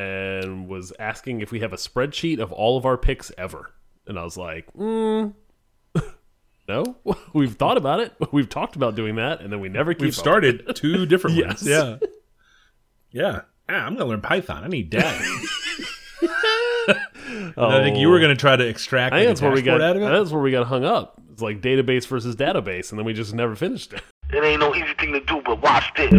and was asking if we have a spreadsheet of all of our picks ever. And I was like, mm, no, we've thought about it. We've talked about doing that, and then we never keep We've up. started two different Yes. ones. Yeah. Yeah. Ah, I'm going to learn Python. I need data. I think you were going to try to extract Oh. I think like, that's where we got. out of it. That's where we got hung up. It's like database versus database, and then we just never finished it. It ain't no easy thing to do, but watch this.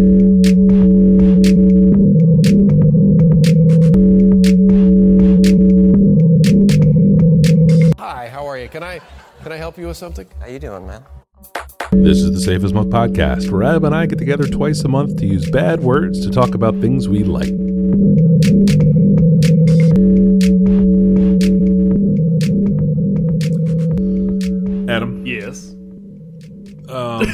Can I help you with something? How you doing, man? This is the Safe as Milk podcast, where Adam and I get together twice a month to use bad words to talk about things we like. Adam, Yes. um,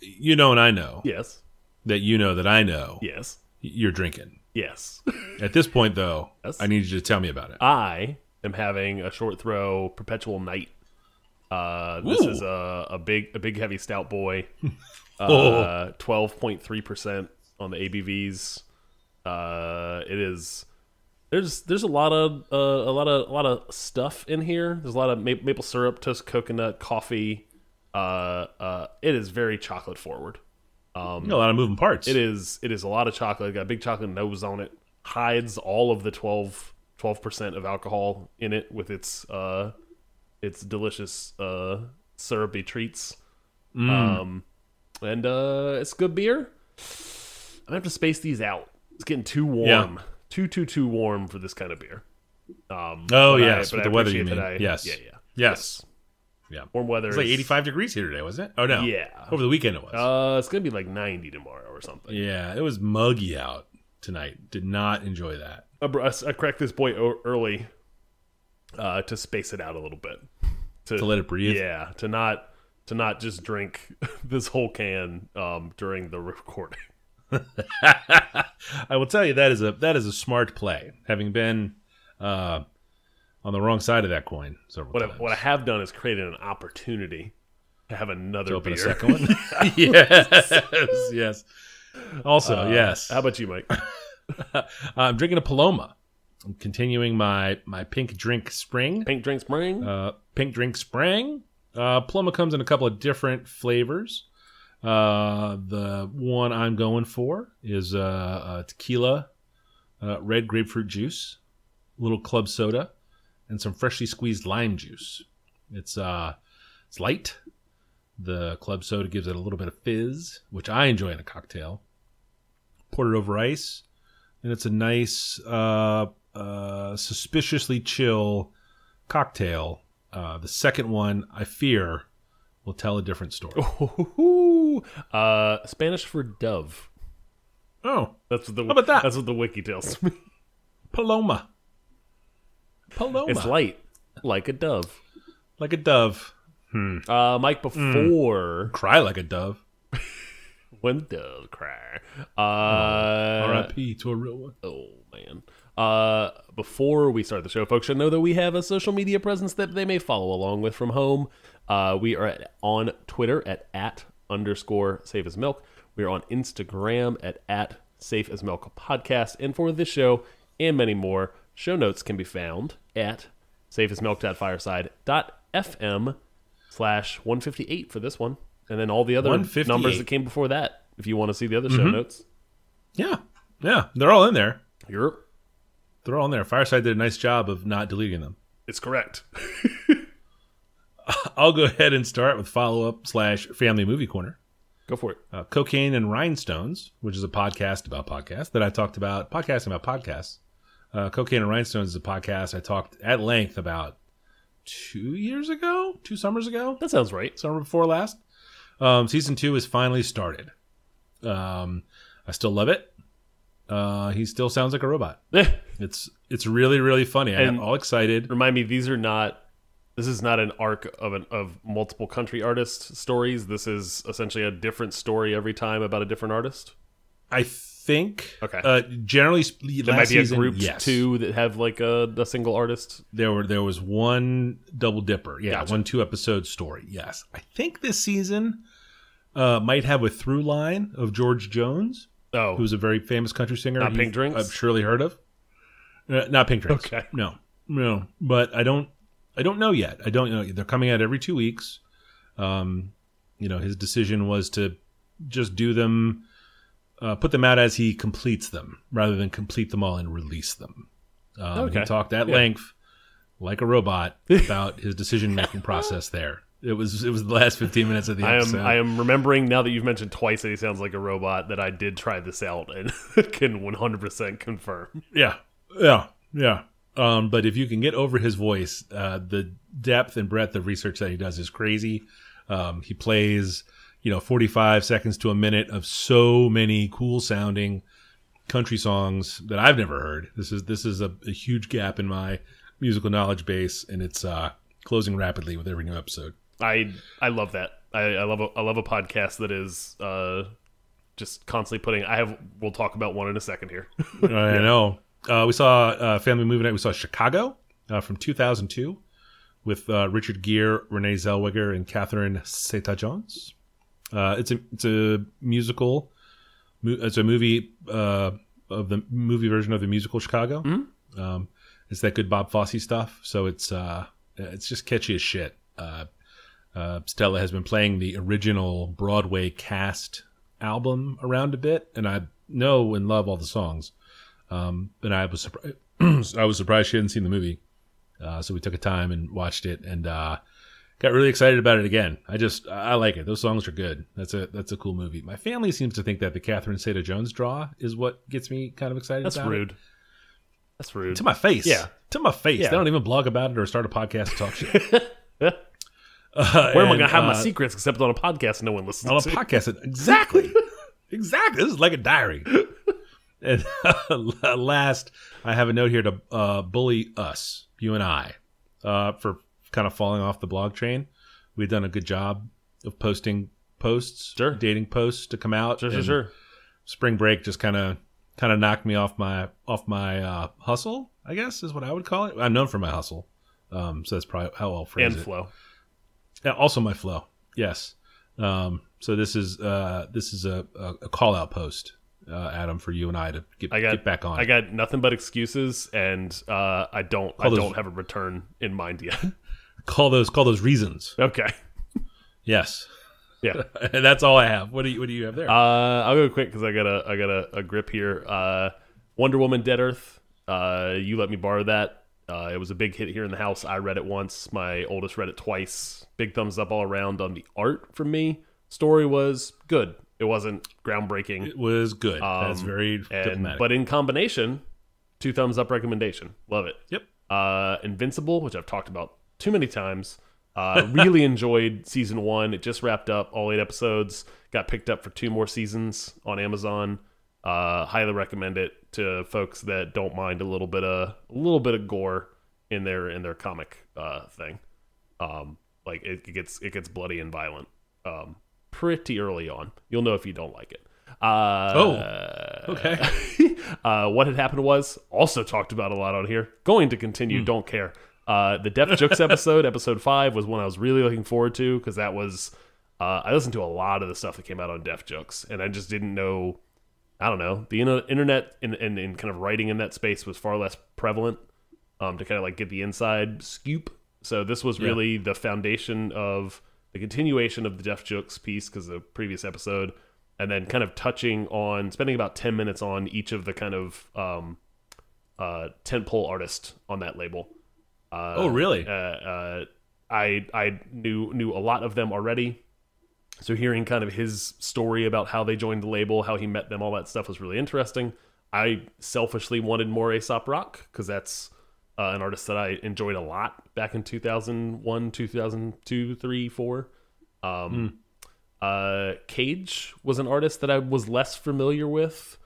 you know and I know Yes. that you know that I know Yes. you're drinking. Yes. At this point, though, Yes. I need you to tell me about it. I am having a short throw perpetual night. Uh, this Ooh. is a, a big a big heavy stout boy. Uh, twelve point three percent on the ABVs. Uh, it is. There's there's a lot of uh, a lot of a lot of stuff in here. There's a lot of ma maple syrup, toast coconut, coffee. Uh, uh, it is very chocolate forward. Know, a lot of moving parts. It is it is a lot of chocolate. Got a big chocolate nose on it. Hides all of the 12 percent of alcohol in it with its uh its delicious uh syrupy treats. Mm. Um and uh it's good beer. I have to space these out. It's getting too warm. Yeah. Too too too warm for this kind of beer. Um Oh, but I- yes, but the weather, you mean. I- Yes. Yeah, yeah. Yes. Yeah. Warm weather. It's like 85 degrees here today, wasn't it? Oh, no. Yeah. Over the weekend it was. Uh it's gonna be like 90 tomorrow or something. yeah, it was muggy out tonight. Did not enjoy that. I, br- I s- I cracked this boy early uh, to space it out a little bit. To let it breathe? Yeah, to not to not just drink this whole can um, during the recording. I will tell you that is a that is a smart play. Having been uh, on the wrong side of that coin several What I, what I have done is created an opportunity to have another to open beer. a second one. yes, yes. Also, Uh, yes. How about you, Mike? I'm drinking a Paloma. I'm continuing my my pink drink spring. Pink drink spring. Uh, pink drink spring. Uh, Paloma comes in a couple of different flavors. Uh, the one I'm going for is uh, uh, tequila, uh, red grapefruit juice, little club soda, and some freshly squeezed lime juice. It's uh, it's light. The club soda gives it a little bit of fizz, which I enjoy in a cocktail. Pour it over ice, and it's a nice, uh, uh, suspiciously chill cocktail. Uh, the second one, I fear, will tell a different story. Uh, Spanish for dove. Oh, That's what the How about that? That's what the wiki tells me. Paloma. Paloma. It's light, like a dove. like a dove. Uh, Mike, before Cry like a dove. When the doves cry. Uh, R.I.P. to a real one. Oh man. Uh, before we start the show, folks should know that we have a social media presence that they may follow along with from home. Uh, we are at, on Twitter at at underscore safe as milk. We are on Instagram at at safe as milk podcast. And for this show and many more, show notes can be found at safeasmilk.fireside.fm slash 158 for this one. And then all the other numbers that came before that if you want to see the other show notes. Yeah. Yeah. They're all in there. You're They're all in there. Fireside did a nice job of not deleting them. it's correct. I'll go ahead and start with follow up slash family movie corner. Go for it. Uh, Cocaine and Rhinestones, which is a podcast about podcasts that I talked about, podcasting about podcasts. Uh, Cocaine and Rhinestones is a podcast I talked at length about two years ago, two summers ago, That sounds right. summer before last. Um, season two has finally started. Um, I still love it. Uh, he still sounds like a robot. Eh, It's it's really really funny. I'm all excited. Remind me, these are not. This is not an arc of an of multiple country artist stories. This is essentially a different story every time about a different artist. I think. Okay. Uh, generally, There last might be a group yes. two that have like a, a single artist. There were there was one double dipper. Yeah, Gotcha. one two episode story. Yes, I think this season uh, might have a through line of George Jones. Oh. who's a very famous country singer. Not Pink Drinks? I've surely heard of. Uh, not Pink Drinks. Okay. No, no. But I don't. I don't know yet. I don't know. They're coming out every two weeks. Um, you know, his decision was to just do them, uh, put them out as he completes them, rather than complete them all and release them. Um, Okay. He talked at Yeah. length, like a robot, about his decision making process. There, it was. It was the last fifteen minutes of the I episode. am I am remembering now that you've mentioned twice that he sounds like a robot that I did try this out and can 100% confirm. Yeah, yeah, yeah. Um, but if you can get over his voice, uh, the depth and breadth of research that he does is crazy. Um, he plays, you know, 45 seconds to a minute of so many cool sounding country songs that I've never heard. This is this is a, a huge gap in my musical knowledge base, and it's uh, closing rapidly with every new episode. I I love that. I, I love a, I love a podcast that is uh just constantly putting. I have. We'll talk about one in a second here. I know. Uh, we saw uh, Family Movie Night. We saw Chicago uh, from 2002 with uh, Richard Gere, Renee Zellweger, and Catherine Zeta-Jones. Uh, it's a it's a musical. It's a movie uh, of the movie version of the musical Chicago. Um, it's that good Bob Fosse stuff. So it's uh, it's just catchy as shit. Uh, uh, Stella has been playing the original Broadway cast album around a bit, and I know and love all the songs. Um, and I was surprised. I was surprised she hadn't seen the movie. Uh, so we took a time and watched it, and uh, got really excited about it again. I just I like it. Those songs are good. That's a that's a cool movie. My family seems to think that the Catherine Zeta Jones draw is what gets me kind of excited. That's about it. rude. That's rude. To my face. Yeah. To my face. Yeah. They don't even blog about it or start a podcast to talk shit. Uh, Where am I going to have my uh, secrets except on a podcast no one listens on a podcast. Exactly. exactly. This is like a diary. and last, I have a note here to uh, bully us, you and I, uh, for kind of falling off the blog train. We've done a good job of posting posts, Sure. dating posts to come out. Sure, sure, sure. Spring break just kind of kind of knocked me off my off my uh, hustle. I guess is what I would call it. I'm known for my hustle, um, so that's probably how I'll phrase And it. flow. Yeah, also my flow. Yes. Um, so this is uh, this is a, a, a call out post, uh, Adam, for you and I to get, I got get back on. I got nothing but excuses, and uh, I don't. I those- don't have a return in mind yet. call those call those reasons. okay. Yes, Yeah. and that's all I have. What do you What do you have there? Uh, I'll go quick because I got a I got a, a grip here. Uh, Wonder Woman: Dead Earth. Uh, you let me borrow that. Uh, it was a big hit here in the house. I read it once. My oldest read it twice. Big thumbs up all around on the art from me. Story was good. It wasn't groundbreaking. it was good. that's um, very and, diplomatic. but in combination, two thumbs up recommendation. Love it. yep. Uh, Invincible, which I've talked about too many times. Uh, really enjoyed season one. It just wrapped up, all eight episodes. Got picked up for two more seasons on Amazon. Uh, highly recommend it to folks that don't mind a little bit of a little bit of gore in their in their comic uh, thing. Um, like it, it gets it gets bloody and violent um, pretty early on. You'll know if you don't like it. Uh, Oh, okay. uh, what had happened was also talked about a lot on here. Going to continue. Hmm. Don't care. Uh, the Def Jux episode, episode five, was one I was really looking forward to because that was uh, I listened to a lot of the stuff that came out on Def Jux, and I just didn't know. I don't know. The internet and, and, and kind of writing in that space was far less prevalent um, to kind of like get the inside scoop. So this was Yeah. really the foundation of the continuation of the Def Jux piece because the previous episode, and then kind of touching on spending about ten minutes on each of the kind of um, uh, tentpole artist on that label. Uh, Oh, really? Uh, uh, I I knew knew a lot of them already. So hearing kind of his story about how they joined the label, how he met them, all that stuff was really interesting. I selfishly wanted more Aesop Rock because that's uh, an artist that I enjoyed a lot back in 2001, 2002, 3, 4. Um, uh, Cage was an artist that I was less familiar with.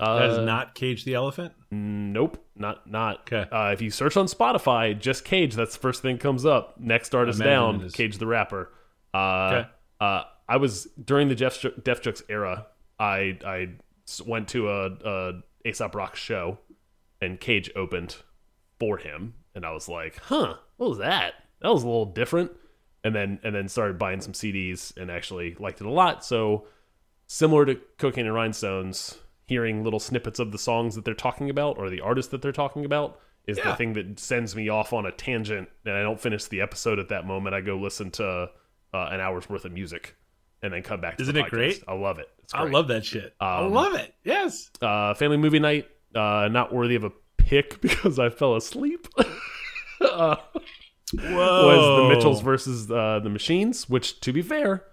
Uh, that is not Cage the Elephant. Nope, not not. 'Kay. Uh, if you search on Spotify, just Cage, that's the first thing that comes up. Next artist Imagine down. Cage the rapper. Uh, Okay. uh, I was during the Def, Def Jux era. I I went to a, a Aesop Rock show, and Cage opened for him, and I was like, "Huh, what was that? That was a little different." And then and then started buying some CDs and actually liked it a lot. So similar to Cocaine and Rhinestones, hearing little snippets of the songs that they're talking about or the artist that they're talking about is the thing that sends me off on a tangent and I don't finish the episode at that moment. I go listen to uh, an hour's worth of music and then come back to Isn't it great? I love it. It's I love that shit. I Um, love it. Yes. uh, family movie night. Uh, not worthy of a pick because I fell asleep. uh, Whoa. was the Mitchells versus uh, the Machines, which, to be fair,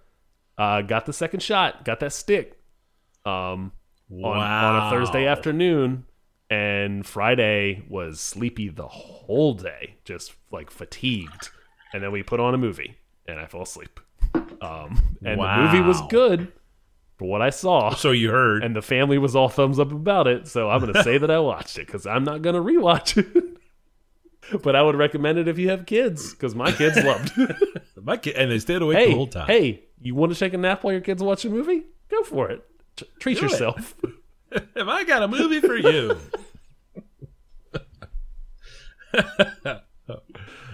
uh, got the second shot, got that stick um, on, on a Thursday afternoon, and Friday was sleepy the whole day, just like fatigued. And then we put on a movie, and I fell asleep. Um, and the movie was good for what I saw. So you heard. and the family was all thumbs up about it. So I'm going to say that I watched it because I'm not going to rewatch it. but I would recommend it if you have kids because my kids loved it. My kid, and they stayed awake hey, the whole time. hey, you want to take a nap while your kids watch a movie? Go for it. T- treat Do yourself. Have I got a movie for you? uh,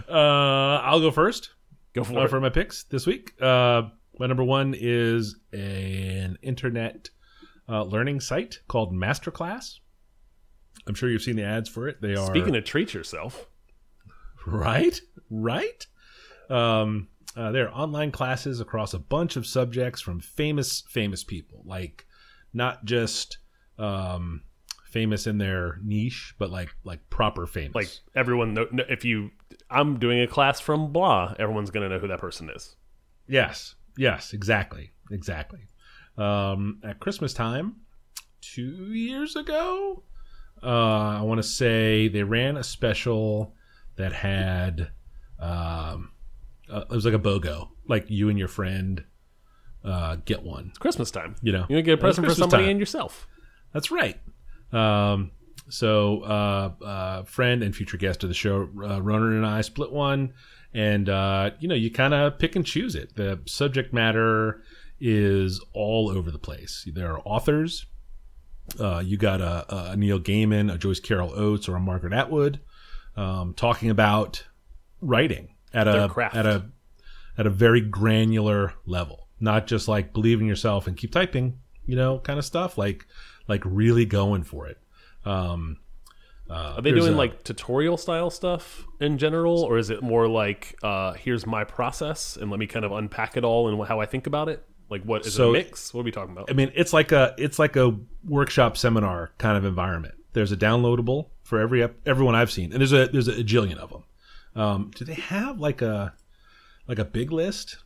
I'll go first Go for uh, it. for my picks this week. Uh, my number one is an internet uh, learning site called Masterclass. I'm sure you've seen the ads for it. They are Speaking of treat yourself, right, right. Um, uh, there are online classes across a bunch of subjects from famous, famous people, like not just um, famous in their niche, but like like proper famous. like everyone, know, if you, I'm doing a class from blah, everyone's going to know who that person is. Yes, yes, exactly, exactly. Um, at Christmas time, two years ago, uh, I want to say they ran a special that had, um, uh, it was like a BOGO, like you and your friend uh, get one. It's Christmas time. You know, to get a present for somebody time. and yourself. That's right. Um, so, uh, uh, friend and future guest of the show, uh, Ronan and I split one, and uh, you know, you kind of pick and choose it. The subject matter is all over the place. There are authors. Uh, you got a, a Neil Gaiman, a Joyce Carol Oates, or a Margaret Atwood um, talking about writing at Their a craft. at a at a very granular level, not just like believe in yourself and keep typing, you know, kind of stuff. Like like really going for it. Um, uh, Are they doing a- like tutorial style stuff in general, or is it more like, uh, here's my process and let me kind of unpack it all and how I think about it? Like, what is it So- a mix? What are we talking about? I mean, it's like a it's like a workshop seminar kind of environment. There's a downloadable for every everyone I've seen, and there's a there's a jillion of them. Um, do they have like a like a big list?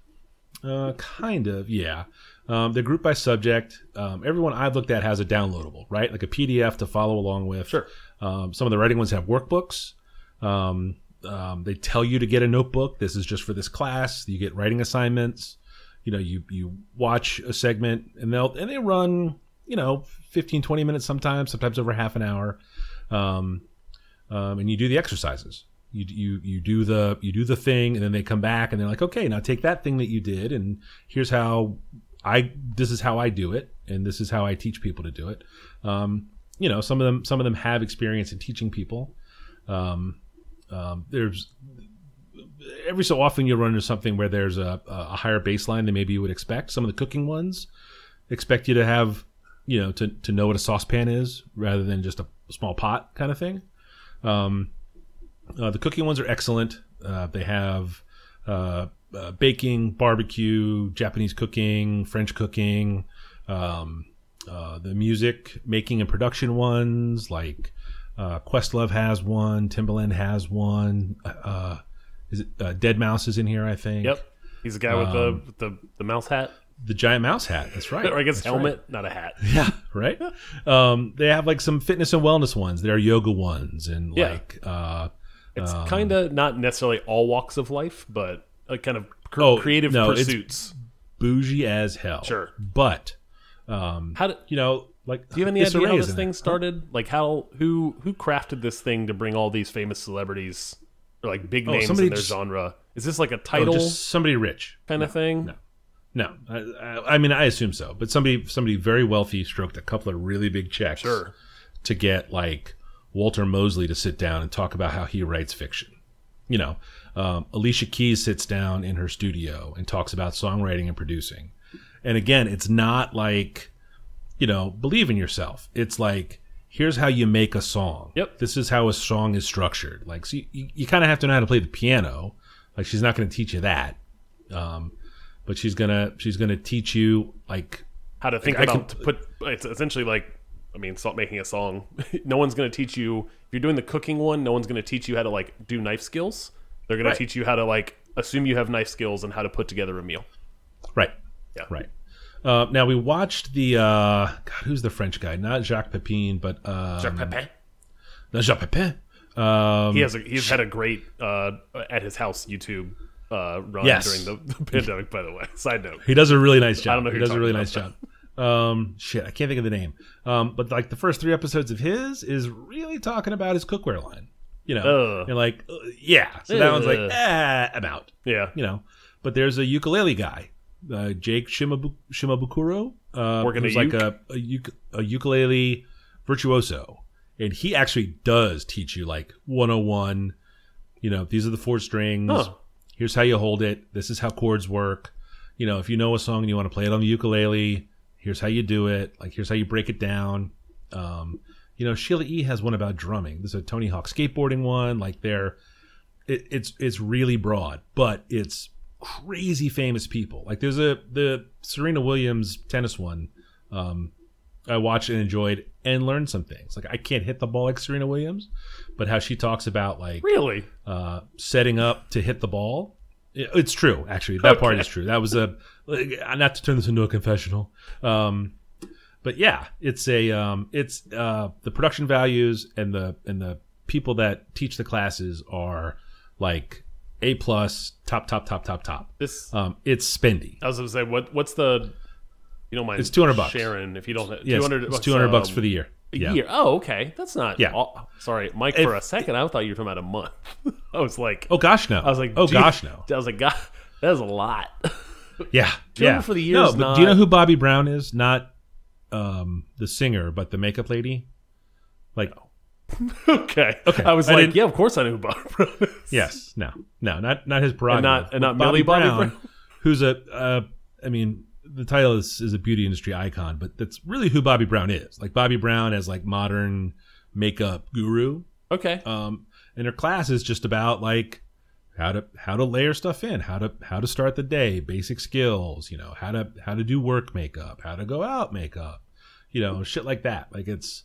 Uh, kind of, yeah. Um, they're grouped by subject. Um, everyone I've looked at has a downloadable, right? Like a PDF to follow along with. Sure. Um, some of the writing ones have workbooks. Um, um, they tell you to get a notebook. This is just for this class. You get writing assignments. You know, you you watch a segment and they'll and they run, you know, 15, 20 minutes sometimes, sometimes over half an hour. Um, um, and you do the exercises. You, you you do the you do the thing, and then they come back and they're like, okay, now take that thing that you did, and here's how I this is how I do it, and this is how I teach people to do it. Um, you know, some of them some of them have experience in teaching people. Um, um, there's every so often you'll run into something where there's a, a higher baseline than maybe you would expect. Some of the cooking ones expect you to have, you know, to, to know what a saucepan is rather than just a small pot kind of thing. Um, the cooking ones are excellent. Uh, they have uh, uh, baking, barbecue, Japanese cooking, French cooking, um, uh, the music making and production ones like uh, Questlove has one, Timbaland has one. Uh, is it uh, Deadmau5 is in here? I think. Yep. He's the guy with the with the the mouse hat, The giant mouse hat. That's right. or I guess That's helmet, not a hat. Yeah. Right. um, they have like some fitness and wellness ones. There are yoga ones and Yeah. like. Uh, It's kind of not necessarily all walks of life, but like kind of cr- Oh, creative no, it's- pursuits. bougie as hell. Sure. But um, How do, you know, like do you have any idea how this thing it. started? Like how who who crafted this thing to bring all these famous celebrities or like big Oh, names in their just- genre? Is this like a Oh, title just somebody rich. kind of thing? no. No, I, I, I mean I assume so, but somebody somebody very wealthy stroked a couple of really big checks Sure. to get like Walter Mosley to sit down and talk about how he writes fiction. You know, um, Alicia Keys sits down in her studio and talks about songwriting and producing. And again, it's not like you know, believe in yourself. It's like here's how you make a song. Yep. This is how a song is structured. Like, so you, you, you kind of have to know how to play the piano. Like, she's not going to teach you that, um, but she's gonna she's gonna teach you like how to think I about can- to put it's essentially like I mean, salt making a song. no one's going to teach you if you're doing the cooking one. No one's going to teach you how to like do knife skills. They're going Right. to teach you how to like assume you have knife skills and how to put together a meal. right, Yeah. right. Uh, now we watched the uh, God, who's the French guy? Not Jacques Pepin, but um, Jacques Pepin. not Jacques Pepin. Um, He has a, he's had a great uh, at his house YouTube uh, run Yes. during the, the pandemic. By the way, side note. He does a really nice job. I don't know who he does a really nice job. Um, shit, I can't think of the name. Um, but like the first three episodes of his is really talking about his cookware line. You know, you're like, uh, yeah. So that one's like, ah, I'm out. Yeah, You know, but there's a ukulele guy, uh, Jake Shimabu- Shimabukuro, uh, Working who's a like a, a, uk- a ukulele virtuoso, and he actually does teach you like 101. You know, these are the four strings Huh. here's how you hold it this is how chords work you know if you know a song and you want to play it on the ukulele here's how you do it like here's how you break it down um, you know sheila e has one about drumming there's a tony hawk skateboarding one like they're it, it's it's really broad but it's crazy famous people like there's a the serena williams tennis one um, i watched and enjoyed and learned some things like i can't hit the ball like serena williams but how she talks about like really. uh, setting up to hit the ball. It- It's true, actually. That part is true. That was a not to turn this into a confessional, um, but yeah, it's a um, it's uh, the production values and the and the people that teach the classes are like a plus, top, top, top, top, top. This Um, it's spendy. I was going to say what what's the you don't mind It's 200 bucks. Sharon if you don't 200 it's two hundred bucks um, for the year. A Yeah. year. Oh, okay. That's not. Yeah. all- sorry, Mike. If- for a second, I thought you were talking about a month. I was like, Oh gosh, no. I was like, oh gosh, no. I was like, God, that is a lot. Yeah, yeah. for the year No, but do you know who Bobbi Brown is? Not um, the singer, but the makeup lady. Like, okay. Okay, I was I like, yeah, of course I knew who Bobby Brown is. yes, no, no, not not his prerogative. not- and not Millie Bobby Brown? who's a. Uh, I mean, the title is is a beauty industry icon, but that's really who Bobbi Brown is. Like Bobbi Brown as like modern makeup guru. Okay. um, and her class is just about like how to how to layer stuff in, how to how to start the day, basic skills, you know, how to how to do work makeup, how to go out makeup, you know, shit like that. Like it's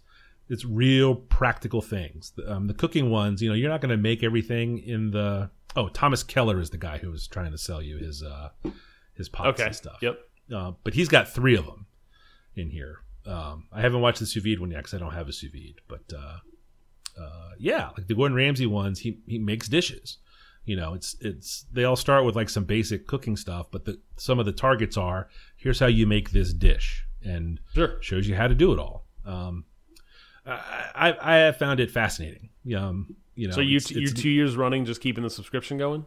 it's real practical things. Um, the cooking ones, you know, you're not going to make everything in the. Oh, Thomas Keller is the guy who was trying to sell you his uh his pots Okay. and stuff. Yep. Uh, but he's got three of them in here. Um, I haven't watched the sous vide one yet because I don't have a sous vide. But uh, uh, yeah, like the Gordon Ramsay ones, he he makes dishes. You know, it's it's they all start with like some basic cooking stuff, but the some of the targets are here's how you make this dish, and Sure. shows you how to do it all. Um, I, I I have found it fascinating. Um, you know, So you it's- you it's- two years running, just keeping the subscription going.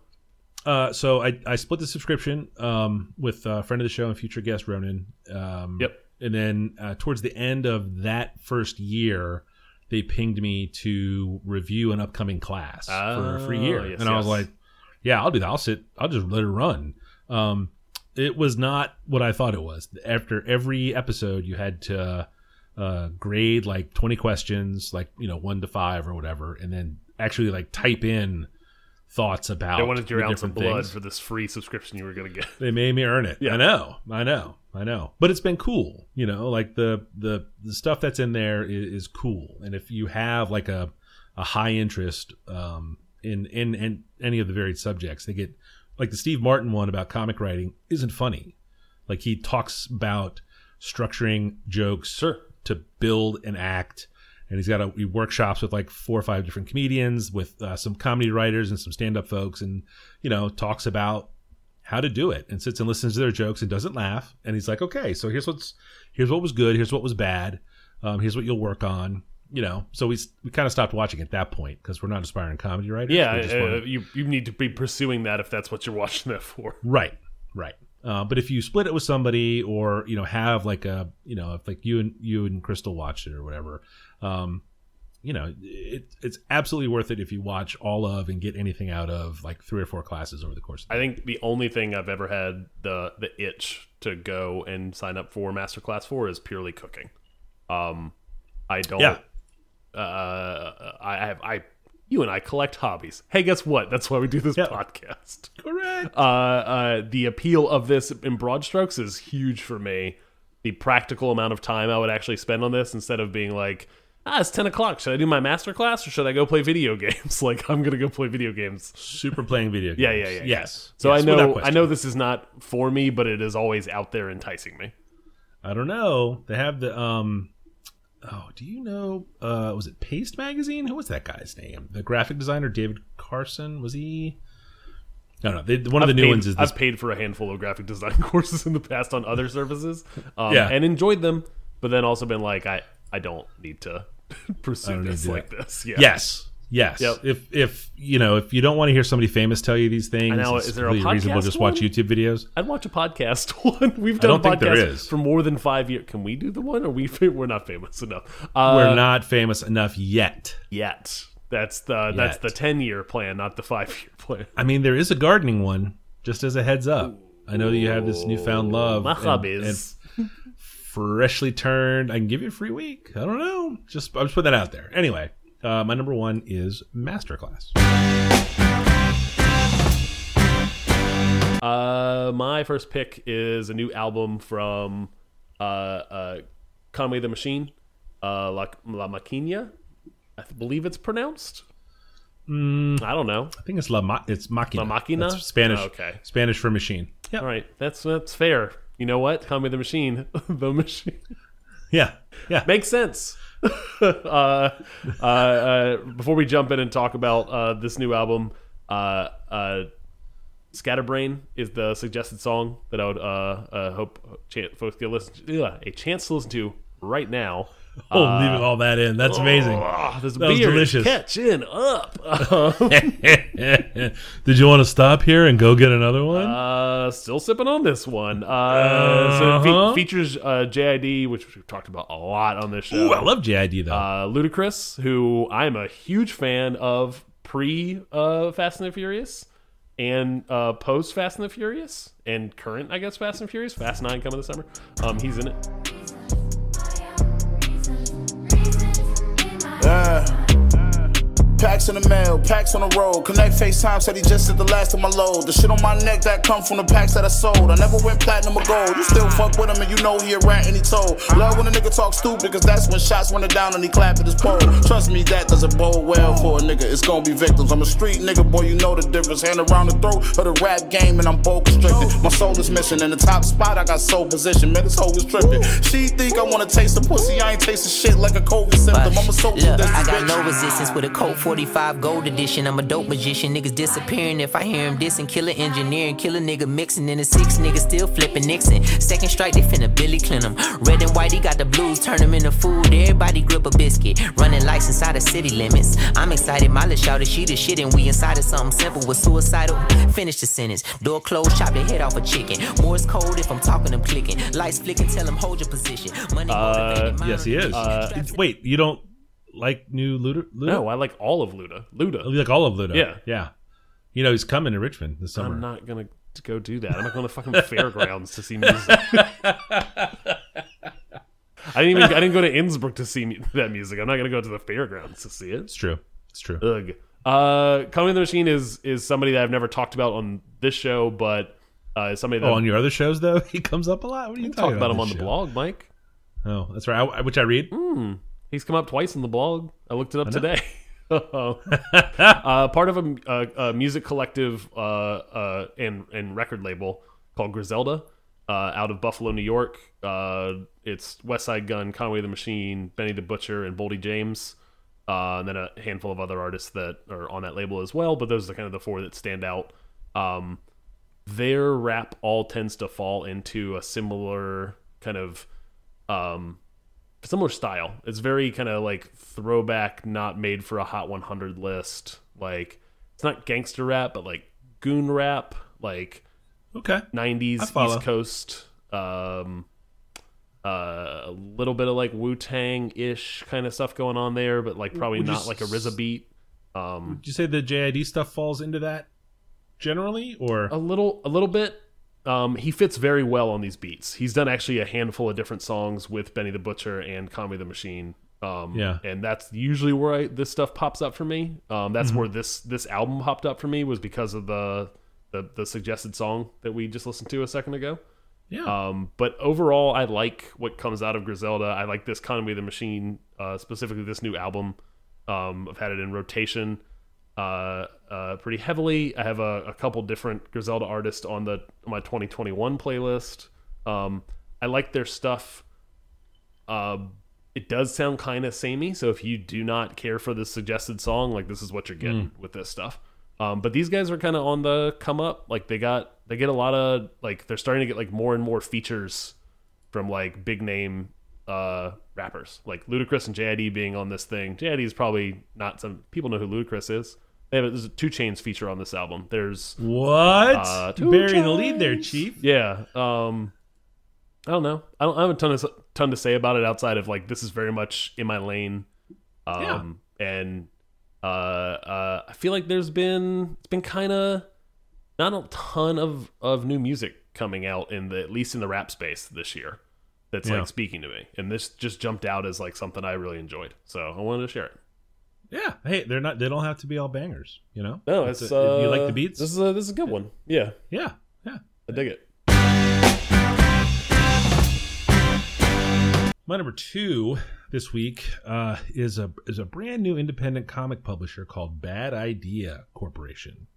uh, so I, I split the subscription um, with a friend of the show and future guest Ronan. Um, Yep. And then uh, towards the end of that first year, they pinged me to review an upcoming class for a free Oh, year, yes, and I was like, "Yeah, I'll do that. I'll sit. I'll just let it run." Um, it was not what I thought it was. After every episode, you had to uh, grade like twenty questions, like you know one to five or whatever, and then actually like type in thoughts about They wanted your ounce of blood things. for this free subscription you were going to get. They made me earn it. Yeah. I know, I know, I know. But it's been cool, you know. Like the the the stuff that's in there is, is cool. And if you have like a a high interest um, in, in in any of the varied subjects, they get like the Steve Martin one about comic writing isn't funny. Like he talks about structuring jokes Sure. to build an act and he's got a he workshops with like four or five different comedians with uh, some comedy writers and some stand-up folks and you know talks about how to do it and sits and listens to their jokes and doesn't laugh and he's like okay so here's what's here's what was good here's what was bad um, here's what you'll work on you know so we we kind of stopped watching at that point because we're not aspiring comedy writers Yeah, just uh, wanna- you you need to be pursuing that if that's what you're watching that for. Right, right. Uh, but if you split it with somebody, or you know, have like a you know, if like you and you and Crystal watched it or whatever, um, you know, it, it's absolutely worth it if you watch all of and get anything out of like three or four classes over the course. of the I think the only thing I've ever had the the itch to go and sign up for masterclass for is purely cooking. Um, I don't. Yeah. Uh, I have I. You and I collect hobbies. Hey, guess what? That's why we do this Yeah. podcast. Correct. Uh, uh, the appeal of this in broad strokes is huge for me. The practical amount of time I would actually spend on this instead of being like, ah, it's 10 o'clock. Should I do my master class or should I go play video games? like, I'm going to go play video games. Super playing video games. Yeah, yeah, yeah. Yes. So Yes, I know, I know this is not for me, but it is always out there enticing me. I don't know. They have the um. Oh, do you know? Uh, was it Paste Magazine? Who was that guy's name? The graphic designer David Carson. Was he? No, no. They, one of the I've new paid, ones is this. I've paid for a handful of graphic design courses in the past on other services, um, Yeah. and enjoyed them, but then also been like, I, I don't need to pursue this like it. this. Yeah. Yes. Yes. Yep. If if you know if you don't want to hear somebody famous tell you these things, know, is there a completely reasonable. podcast Just watch one? YouTube videos. I'd watch a podcast one. We've done don't a think there podcast for more than five years. Can we do the one? Or we we're not famous enough. Uh, We're not famous enough yet. yet. That's the that's the ten year plan, not the five year plan. I mean, there is a gardening one. Just as a heads up, I know that you have this newfound love. My and- hobbies. and freshly turned. I can give you a free week. I don't know. Just I'm just putting that out there. Anyway, uh, my number one is Masterclass. Uh, my first pick is a new album from uh, uh, Conway the Machine, uh, La, La Maquina. I believe it's pronounced. Mm. I don't know. I think it's La Ma- it's Machina. La Máquina? That's Spanish. Oh, okay. Spanish for machine. Yeah. All right, that's that's fair. You know what? Conway the Machine, the machine Yeah. Yeah. makes sense. uh, uh, uh, before we jump in and talk about uh, this new album, uh, uh, "Scatterbrain" is the suggested song that I would hope folks get listen to, a chance to listen to right now. Oh, leaving all that in. That's amazing. Ah, this That was delicious. catching up. Did you want to stop here and go get another one? Uh, still sipping on this one. Uh, so it fe- Uh-huh. features uh, JID, which we've talked about a lot on this show. Ooh, I love JID though. uh, Ludacris, who I'm a huge fan of pre uh, Fast and the Furious and uh, post Fast and the Furious and current, I guess, Fast and Furious. Fast Nine coming this summer. Um, he's in it. Yeah. Packs in the mail, packs on the road. Connect FaceTime said he just did the last of my load. The shit on my neck that come from the packs that I sold. I never went platinum or gold. You still fuck with him and you know he a rat and he told. Love when a nigga talk stupid, cause that's when shots running down and he clapping his pole. Trust me, that doesn't bode well for a nigga. It's gonna be victims. I'm a street nigga, boy, you know the difference. Hand around the throat of the rap game and I'm bold constricted. My soul is missing. In the top spot, I got soul position. Man, this hoe is tripping. She think I wanna taste the pussy. I ain't tasting shit like a COVID symptom. I'm a social Look, I got no resistance with a Colt 45 gold edition. I'm a dope magician. Niggas disappearing if I hear him dissing. Killer engineering, killer nigga mixing. And the six niggas still flipping Nixon. Second strike, they finna Billy Clinton. Red and white, he got the blues, turn them into food. Everybody grip a biscuit. Running lights inside the city limits. I'm excited, my little shout she the shit. And we inside of something simple with suicidal. Finish the sentence. Door closed, chop the head off a chicken. Morse cold if I'm talking, I'm clicking. Lights flicking, tell him hold your position. Money motivated, yes, he is. uh, Wait, you don't like new Luda? Luda? No, I like all of Luda. Luda. You like all of Luda? Yeah. yeah. You know he's coming to Richmond this summer. I'm not gonna go do that. I'm not going to fucking fairgrounds to see music. I didn't even. I didn't go to Innsbrook to see that music. I'm not gonna go to the fairgrounds to see it. It's true. It's true. Ugh. Uh, Conway the Machine is is somebody that I've never talked about on this show, but uh, is somebody that Oh, on your other shows though, he comes up a lot. What are you talk talking about him on this the show? blog, Mike. Oh, that's right. I, which I read. He's come up twice in the blog. I looked it up today. uh, part of a, a, a music collective uh, uh, and and record label called Griselda, uh, out of Buffalo, New York. Uh, it's Westside Gunn, Conway the Machine, Benny the Butcher, and Boldy James. Uh, and then a handful of other artists that are on that label as well. But those are kind of the four that stand out. Um, their rap all tends to fall into a similar kind of um, similar style. It's very kind of like throwback, not made for a Hot 100 list. Like it's not gangster rap, but like goon rap, like Okay. 90s East Coast. Um, uh, a little bit of like Wu Tang ish kind of stuff going on there, but like probably Would you not like a RZA beat. Um, Would you say the JID stuff falls into that generally, or a little, a little bit. Um, he fits very well on these beats. He's done actually a handful of different songs with Benny the Butcher and Conway the Machine. Um, Yeah. and that's usually where I, this stuff pops up for me. Um, that's where this this album popped up for me was because of the the, the suggested song that we just listened to a second ago. Yeah. Um, but overall, I like what comes out of Griselda. I like this Conway the Machine, uh, specifically this new album. Um, I've had it in rotation uh, uh, pretty heavily. I have a, a couple different Griselda artists on the on my 2021 playlist. Um, I like their stuff. Uh, it does sound kind of samey, so if you do not care for the suggested song, like this is what you're getting with this stuff. Um, but these guys are kind of on the come up. Like they got they get a lot of like they're starting to get like more and more features from like big name uh rappers like Ludacris and JID being on this thing. JID is probably not some people know who Ludacris is. They have a, there's a 2 Chainz feature on this album. There's what? Uh, two Burying the lead there. Chief. yeah. Um, I don't know. I don't I have a ton of ton to say about it outside of like this is very much in my lane. Um, and uh, uh, I feel like there's been it's been kind of not a ton of of new music coming out in the at least in the rap space this year. That's Yeah. like speaking to me, and this just jumped out as like something I really enjoyed. So I wanted to share it. Yeah. Hey, they're not. They don't have to be all bangers. You know. No, it's, a- if you like uh, the beats. This is a this is a good one. Yeah, yeah. Yeah. I dig it. My number two this week uh, is a is a brand new independent comic publisher called Bad Idea Corporation.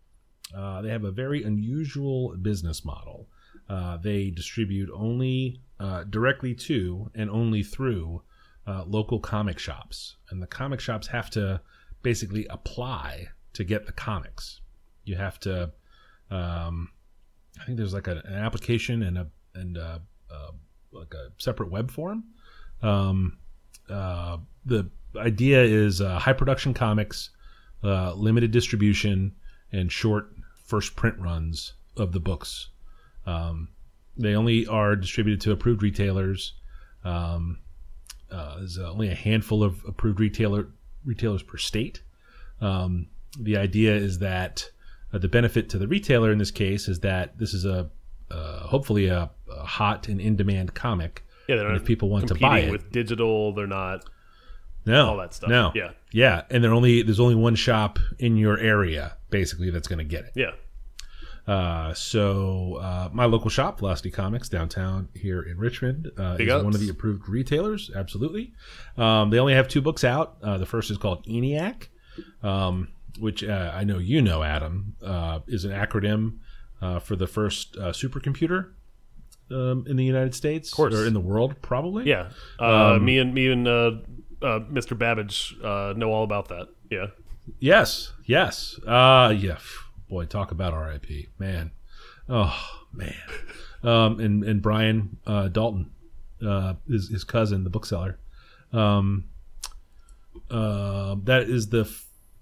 Uh, they have a very unusual business model. Uh, they distribute only uh, directly to and only through uh, local comic shops, and the comic shops have to basically apply to get the comics. You have to, um, I think there's like a, an application and a and a, uh, like a separate web form. Um, uh, the idea is uh, high production comics, uh, limited distribution, and short first print runs of the books. Um, they only are distributed to approved retailers. Um, uh, there's only a handful of approved retailer retailers per state. Um, the idea is that uh, the benefit to the retailer in this case is that this is a uh, hopefully a, a hot and in demand comic. Yeah, they're not if people want to buy it, with digital. They're not. no, all that stuff. No, Yeah. yeah, and there only there's only one shop in your area basically that's going to get it. Yeah, Uh, so uh, my local shop, Velocity Comics, downtown here in Richmond, uh, is ups. one of the approved retailers. Absolutely, um, they only have two books out. Uh, the first is called ENIAC, um, which uh, I know you know, Adam, uh, is an acronym uh, for the first uh, supercomputer um, in the United States course. or in the world, probably. yeah. Uh, Um, me and me and uh, uh, Mr. Babbage uh, know all about that. Yeah, Yes. Yes. Uh yeah. Boy, talk about RIP. Man. Oh man. Um and, and Brian uh Dalton, uh his, his cousin, the bookseller. Um uh, that is the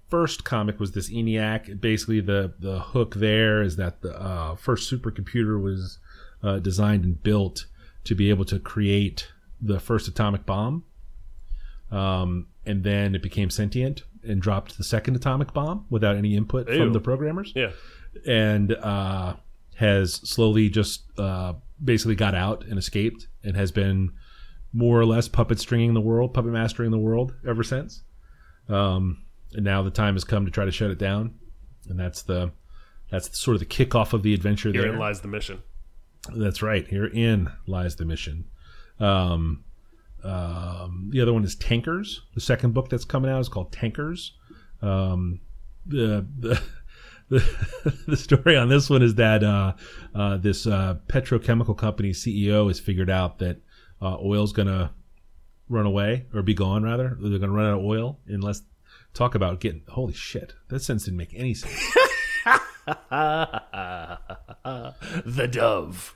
first comic was this ENIAC. Basically the the hook there is that the uh, first supercomputer was uh, designed and built to be able to create the first atomic bomb um, and then it became sentient and dropped the second atomic bomb without any input Ew. from the programmers yeah. and uh, has slowly just uh, basically got out and escaped and has been more or less puppet stringing the world puppet mastering the world ever since um, and now the time has come to try to shut it down and that's the that's sort of the kickoff of the adventure there lies the mission. that's right. Herein lies the mission. Um, um, the other one is Tankers. The second book that's coming out is called Tankers. Um, the, the the the story on this one is that uh, uh, this uh, petrochemical company CEO has figured out that uh, oil's gonna run away or be gone rather. They're gonna run out of oil unless talk about getting holy shit. That sentence didn't make any sense. the dove.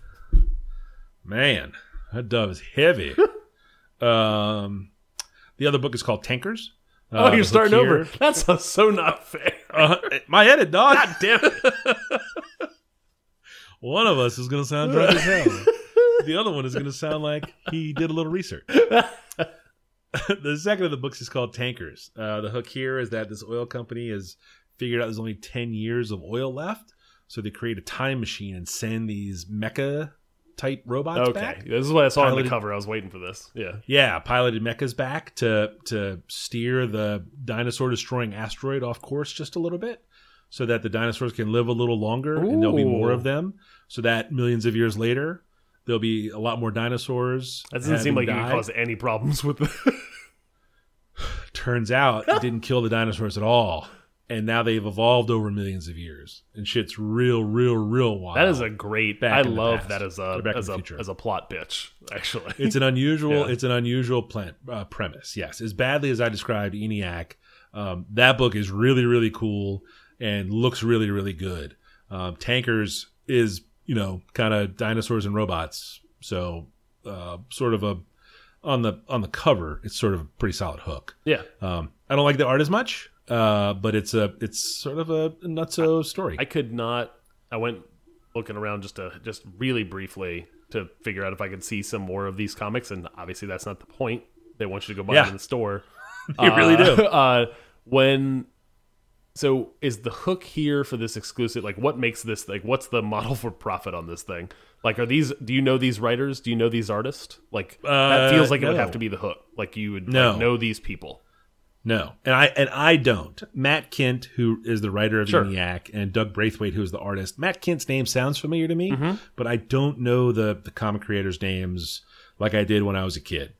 Man, that dove is heavy. Um, the other book is called Tankers. Uh, Oh, you're starting Here- over. That's so- so not fair. Uh, my edit, dog. God damn it. One of us is going to sound drunk as hell. The other one is going to sound like he did a little research. the second of the books is called Tankers. Uh, the hook here is that this oil company has figured out there's only 10 years of oil left. So they create a time machine and send these mecha type robots Okay, back. this is what I saw on the cover. I was waiting for this. Yeah. Yeah, piloted mechas back to to steer the dinosaur destroying asteroid off course just a little bit, so that the dinosaurs can live a little longer and there'll be more of them. So that millions of years later, there'll be a lot more dinosaurs. That doesn't seem like having it would cause any problems with the. Turns out it didn't kill the dinosaurs at all, and now they've evolved over millions of years, and shit's real, real, real wild. that is a great. I love that as a Or back in as a as a plot bitch. Actually, it's an unusual Yeah. it's an unusual plan, uh, premise yes as badly as i described eniac um, that book is really really cool and looks really really good um, tankers is you know kind of dinosaurs and robots so uh, sort of a on the on the cover it's sort of a pretty solid hook yeah. um, i don't like the art as much uh, but it's a it's sort of a nutso story I could not. I went looking around just to just really briefly to figure out if I could see some more of these comics, and obviously that's not the point. They want you to go buy Yeah. them in the store. You really do. Uh, when so is the hook here for this exclusive? Like, what makes this like? What's the model for profit on this thing? Like, are these? Do you know these writers? Do you know these artists? Like, that Uh, feels like it would have to be the hook. Like, you would like, know these people. No, and I and I don't. Matt Kindt, who is the writer of Sure. ENIAC, and Doug Braithwaite, who is the artist. Matt Kindt's name sounds familiar to me, Mm-hmm. but I don't know the the comic creators' names like I did when I was a kid,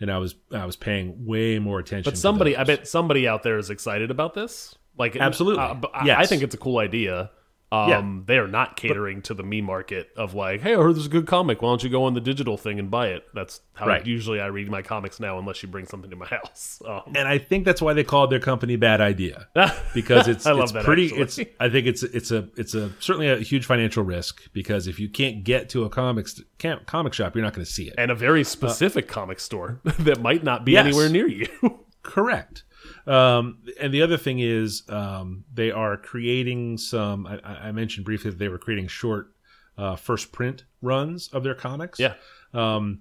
and I was I was paying way more attention. But somebody, I bet somebody out there is excited about this. Like, Absolutely. uh, I- Yes. I think it's a cool idea. Um, they are not catering to the me market of like, hey, I heard there's a good comic. Why don't you go on the digital thing and buy it? That's how Right. usually I read my comics now, unless you bring something to my house. Um, and I think that's why they called their company Bad Idea because it's I love it's that, pretty. actually. It's I think it's it's a it's a certainly a huge financial risk because if you can't get to a comics comic shop, you're not going to see it. and a very specific comic store that might not be Yes. anywhere near you. Correct. Um, and the other thing is, um, they are creating some. I, I mentioned briefly that they were creating short uh, first print runs of their comics. yeah. Um,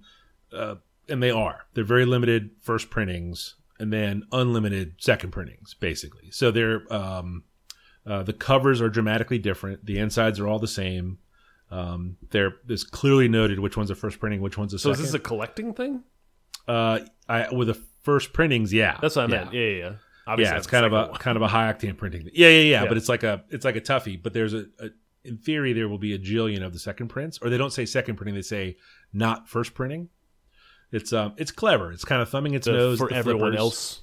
uh, and they are. They're very limited first printings and then unlimited second printings, basically. So they're um, uh, the covers are dramatically different. The insides are all the same. Um, they're clearly noted which one's a first printing, which one's a So second. is this a collecting thing? uh, I, with the first printings, yeah, That's what I meant. Yeah, yeah. yeah. Obviously, yeah, it's kind of a one. kind of a high octane printing. Yeah, yeah, yeah, Yeah. But it's like a it's like a toughie. But there's a, a in theory there will be a jillion of the second prints, or they don't say second printing, they say not first printing. It's um it's clever. It's kind of thumbing its The- nose for at everyone flippers. else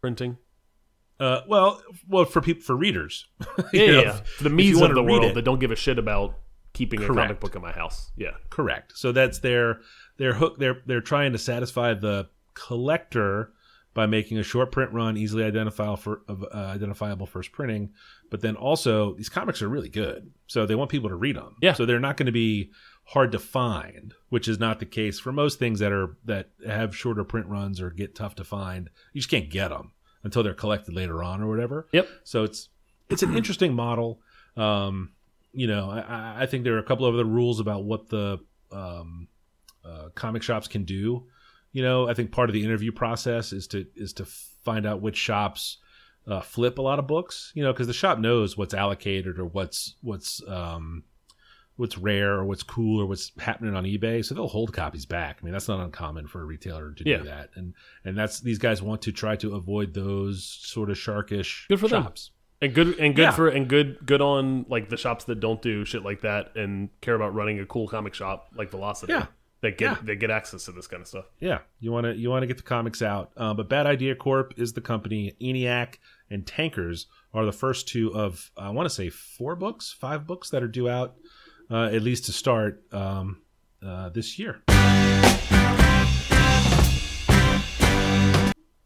printing. Uh, well, well for people for readers. Yeah, yeah, know, yeah. For the me's of the world it- that don't give a shit about keeping a comic book in my house. Yeah. Correct. So that's their their hook. They're they're trying to satisfy the collector by making a short print run, easily identifiable for uh, identifiable first printing. But then also these comics are really good, so they want people to read them. Yeah. So they're not going to be hard to find, which is not the case for most things that are that have shorter print runs or get tough to find. You just can't get them until they're collected later on or whatever. Yep. So it's it's an interesting model. Um, you know, I- I, think there are a couple of other rules about what the um, uh, comic shops can do. You know, I think part of the interview process is to is to find out which shops uh, flip a lot of books. You know, because the shop knows what's allocated or what's what's um, what's rare or what's cool or what's happening on eBay. So they'll hold copies back. I mean, that's not uncommon for a retailer to Yeah. do that. And and that's these guys want to try to avoid those sort of sharkish Good for them. shops. And good and good Yeah. for and good good on like the shops that don't do shit like that and care about running a cool comic shop like Velocity. Yeah. That get Yeah. they get access to this kind of stuff. Yeah, you want to you want to get the comics out. Uh, but Bad Idea Corp is the company. ENIAC and Tankers are the first two of I want to say four books, five books that are due out uh, at least to start um, uh, this year.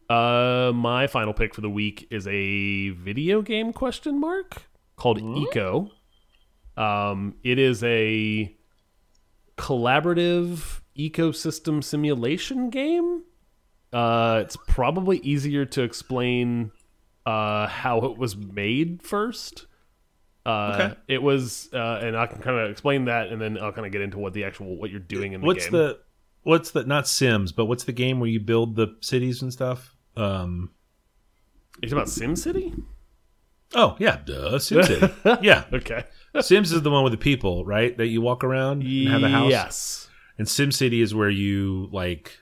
Uh, my final pick for the week is a video game question mark called Eco. Um, it is a collaborative ecosystem simulation game. Uh, it's probably easier to explain uh, how it was made first. Uh, Okay. It was, uh, and I can kind of explain that, and then I'll kind of get into what the actual what you're doing in the What's game. the what's the not Sims, but what's the game where you build the cities and stuff? Um, talking about SimCity? Oh yeah, duh, SimCity. yeah, Okay. Sims is the one with the people, right? That you walk around and have a house. Yes. And SimCity is where you like,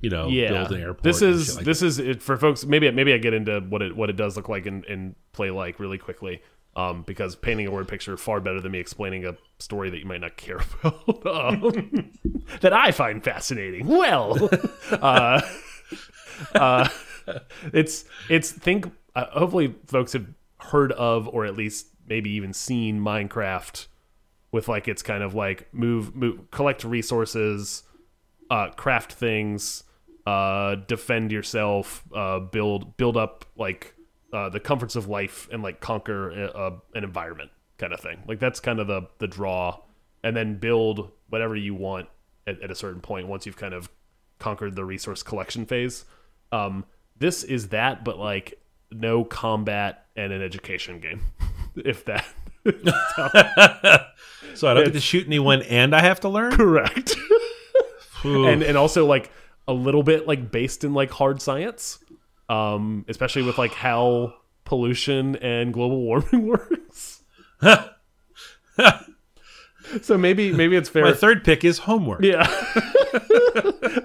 you know, Yeah. build an airport. This is like this is it for folks. Maybe maybe I get into what it what it does look like and, and play like really quickly. Um, because painting a word picture far better than me explaining a story that you might not care about. um, that I find fascinating. Well, uh, uh, it's it's think uh, hopefully folks have heard of or at least maybe even seen Minecraft with like it's kind of like move move collect resources, uh, craft things, uh, defend yourself, uh, build build up like uh, the comforts of life and like conquer uh, an environment kind of thing. Like that's kind of the the draw, and then build whatever you want at, at a certain point once you've kind of conquered the resource collection phase. Um, this is that, but like no combat and an education game, if that. so I don't get to shoot anyone, and I have to learn. Correct. And and also like a little bit like based in like hard science, um, especially with like how pollution and global warming works. so maybe maybe it's fair. My third pick is homework. yeah.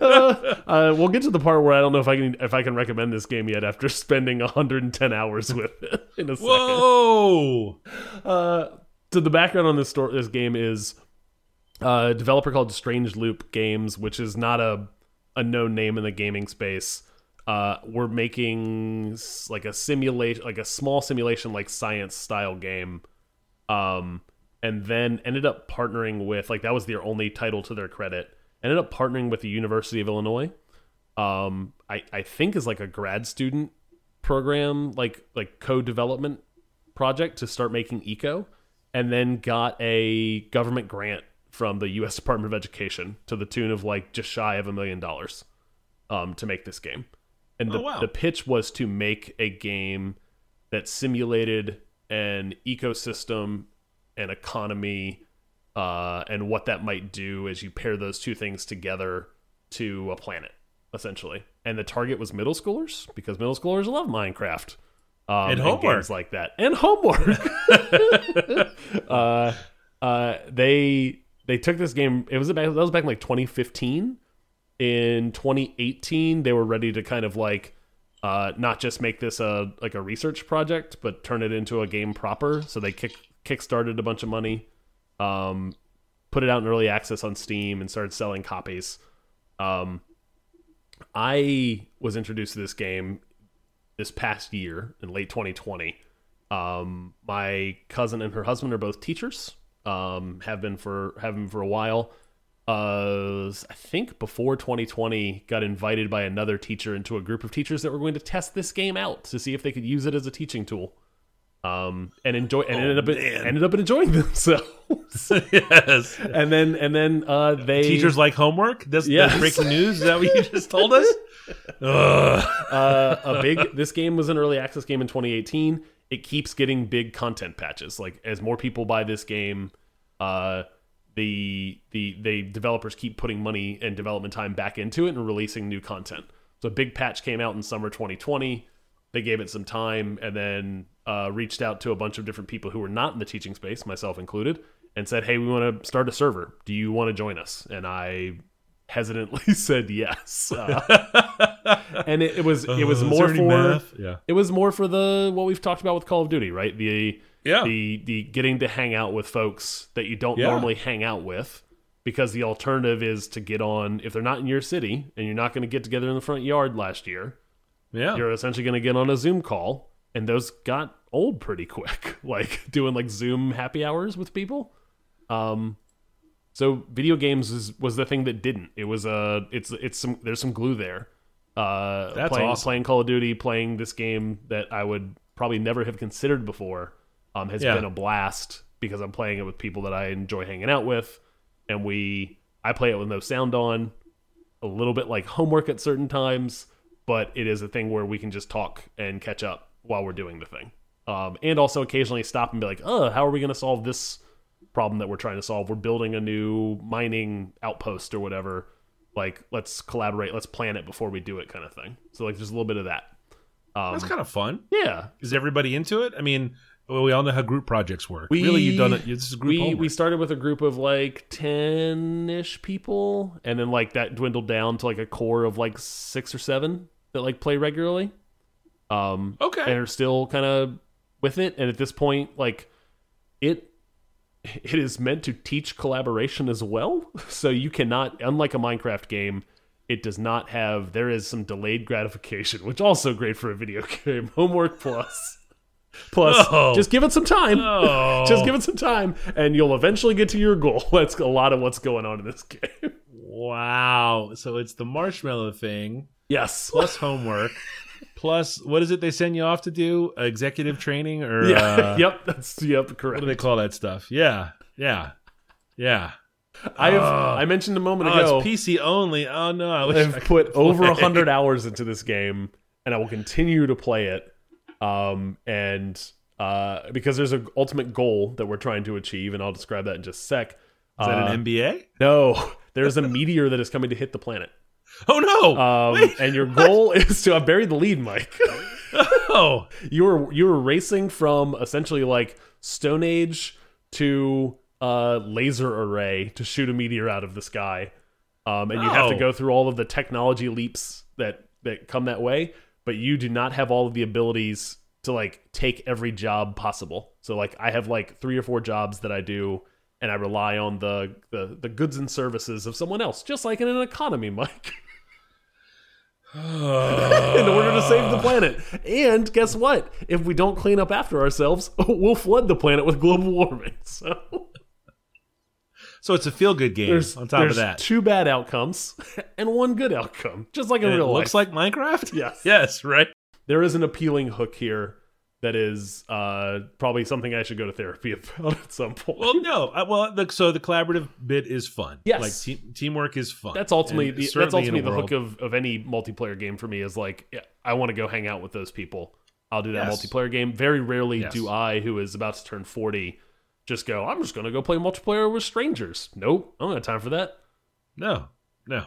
uh, uh, we'll get to the part where I don't know if I can if I can recommend this game yet after spending 110 hours with it in a second. Whoa! so the background on this store, this game is uh, a developer called Strange Loop Games, which is not a a known name in the gaming space. Uh, we're making like a simulation, like a small simulation, like science style game. Um, and then ended up partnering with like that was their only title to their credit. Ended up partnering with the University of Illinois. Um, I I think is like a grad student program, like like code development project to start making eco and then got a government grant from the US Department of Education to the tune of like just shy of a million dollars um to make this game. And the, Oh, wow. the pitch was to make a game that simulated an ecosystem and economy uh, and what that might do as you pair those two things together to a planet, essentially. And the target was middle schoolers because middle schoolers love Minecraft um, And homework. games like that, and homework. uh, uh, they they took this game. It was back. That was back in like 2015. In 2018, they were ready to kind of like uh, not just make this a like a research project, but turn it into a game proper. So they kick kickstarted a bunch of money, um, put it out in early access on Steam, and started selling copies. Um, I was introduced to this game this past year in late 2020. Um, my cousin and her husband are both teachers. Um, have been for have been for a while. Uh, I think before 2020, got invited by another teacher into a group of teachers that were going to test this game out to see if they could use it as a teaching tool. Um, and enjoy and ended up man. ended up enjoying themselves. yes. and then and then uh, they Teachers like homework. That's, Yes. that's breaking news. Is that what you just told us? Uh, a big this game was an early access game in 2018 it keeps getting big content patches like as more people buy this game uh the the the developers keep putting money and development time back into it and releasing new content so a big patch came out in summer 2020 they gave it some time and then uh, reached out to a bunch of different people who were not in the teaching space myself included and said hey we want to start a server do you want to join us and i hesitantly said yes Uh, and it, it was it was Uh, more for math? Yeah. it was more for the what we've talked about with Call of Duty, right? The Yeah. the the getting to hang out with folks that you don't Yeah. normally hang out with because the alternative is to get on if they're not in your city and you're not going to get together in the front yard last year, Yeah. you're essentially going to get on a Zoom call and those got old pretty quick, like doing like Zoom happy hours with people. Um so video games is, was the thing that didn't. It was uh it's it's some there's some glue there. Uh That's playing awesome. playing Call of Duty, playing this game that I would probably never have considered before um has Yeah. been a blast because I'm playing it with people that I enjoy hanging out with and we I play it with no sound on, a little bit like homework at certain times, but it is a thing where we can just talk and catch up while we're doing the thing. Um, and also occasionally stop and be like, "Oh, how are we going to solve this problem that we're trying to solve? We're building a new mining outpost or whatever. Like, let's collaborate, let's plan it before we do it, kind of thing." So like, there's a little bit of that. Um, That's kind of fun. yeah. Is everybody into it? I mean, well, we all know how group projects work. We, really, you've done it. This is group we homework. we started with a group of like 10-ish people and then like that dwindled down to like a core of like six or seven that like play regularly um Okay. and are still kind of with it and at this point like it it is meant to teach collaboration as well so you cannot unlike a minecraft game it does not have there is some delayed gratification which also great for a video game homework plus plus Oh. just give it some time Oh. just give it some time and you'll eventually get to your goal that's a lot of what's going on in this game Wow. So it's the marshmallow thing yes plus homework plus what is it they send you off to do? Executive training or yeah uh, yep that's yep Correct. What do they call that stuff? Yeah. Yeah. Yeah. i have Oh. i mentioned a moment Oh, ago it's PC only. Oh no, I wish I I've could put over a hundred hours into this game, and I will continue to play it. Um, and uh, because there's an ultimate goal that we're trying to achieve, and I'll describe that in just a sec. Is that Uh, an MBA? No, there's a meteor that is coming to hit the planet. Oh no! Um, Wait. and your goal is to. I buried the lead, Mike. oh, you were you were racing from essentially like Stone Age to uh, laser array to shoot a meteor out of the sky, um, and you have to Oh. go through all of the technology leaps that that come that way. But you do not have all of the abilities to like take every job possible. So like I have like three or four jobs that I do. And I rely on the, the the goods and services of someone else, just like in an economy, Mike. in order to save the planet. And guess what? If we don't clean up after ourselves, we'll flood the planet with global warming. So so it's a feel good game. there's on top there's of that, two bad outcomes and one good outcome, just like in And it real looks life. like Minecraft. Yes. Yes. Right. there is an appealing hook here that is uh, probably something I should go to therapy about at some point. Well, no. I, well, the, so the collaborative bit is fun. Yes. Like te teamwork is fun. that's ultimately the, that's ultimately the world- hook of, of any multiplayer game for me is like yeah, I want to go hang out with those people. I'll do that Yes. multiplayer game. Very rarely Yes. do I, who is about to turn forty, just go. I'm just going to go play multiplayer with strangers. Nope, I don't have time for that. No, no,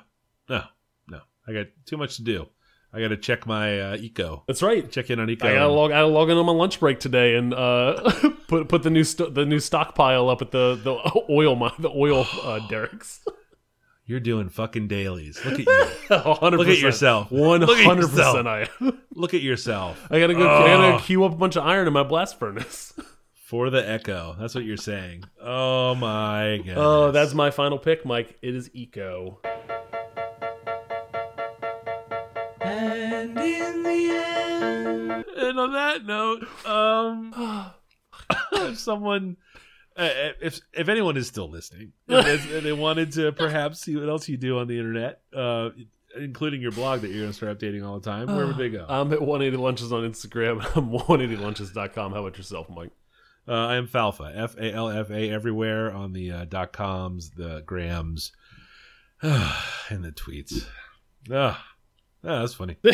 no, no. I got too much to do. I got to check my uh, eco. That's right. Check in on eco. I gotta log. I gotta log in on my lunch break today and uh, put put the new st the new stockpile up at the the oil the oil uh, derricks. You're doing fucking dailies. Look at you. Hundred. Look at yourself. One Look at hundred yourself. percent. I. am. Look at yourself I gotta go. I Oh. gotta queue up a bunch of iron in my blast furnace. for the echo. That's what you're saying. Oh my god. Oh, that's my final pick, Mike. It is Eco. And on that note, um, if someone, uh, if if anyone is still listening, they- wanted to perhaps see what else you do on the internet, uh, including your blog that you're going to start updating all the time, where would they go? I'm at 180 lunches on Instagram. I'm 180lunches.com. How about yourself, Mike? Uh, I am Falfa, F A L F A, everywhere on the uh, dot coms, the grams, and the tweets. Ah, that's funny.